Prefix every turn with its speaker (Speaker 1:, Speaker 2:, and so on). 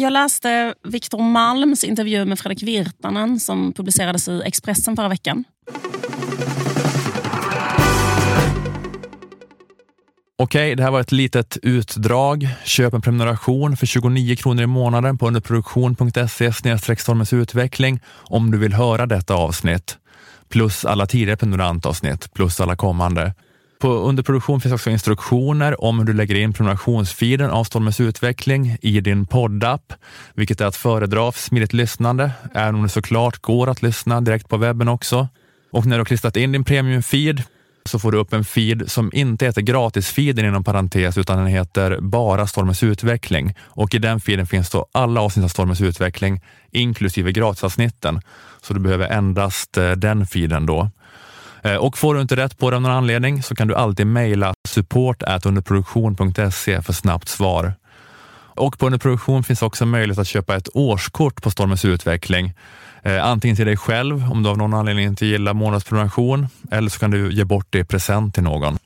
Speaker 1: Jag läste Viktor Malms intervju med Fredrik Virtanen som publicerades i Expressen förra veckan.
Speaker 2: Okej, det här var ett litet utdrag. Köp en prenumeration för 29 kronor i månaden på underproduktion.se stormens utveckling om du vill höra detta avsnitt. Plus alla tidigare prenumerantavsnitt, plus alla kommande. På underproduktion finns också instruktioner om hur du lägger in prenumerationsfeeden av Stormens utveckling i din poddapp, vilket är att föredra för smidigt lyssnande, även om det såklart går att lyssna direkt på webben också. Och när du har klistrat in din premiumfeed så får du upp en feed som inte heter gratisfeeden inom parentes utan den heter bara Stormens utveckling och i den feeden finns då alla avsnitt av Stormens utveckling inklusive gratisavsnitten. Så du behöver endast eh, den feeden då. Eh, och får du inte rätt på det av någon anledning så kan du alltid mejla support underproduktion.se för snabbt svar. Och på Underproduktion finns också möjlighet att köpa ett årskort på Stormens utveckling. Eh, antingen till dig själv om du av någon anledning inte gillar månadsprenumeration eller så kan du ge bort det i present till någon.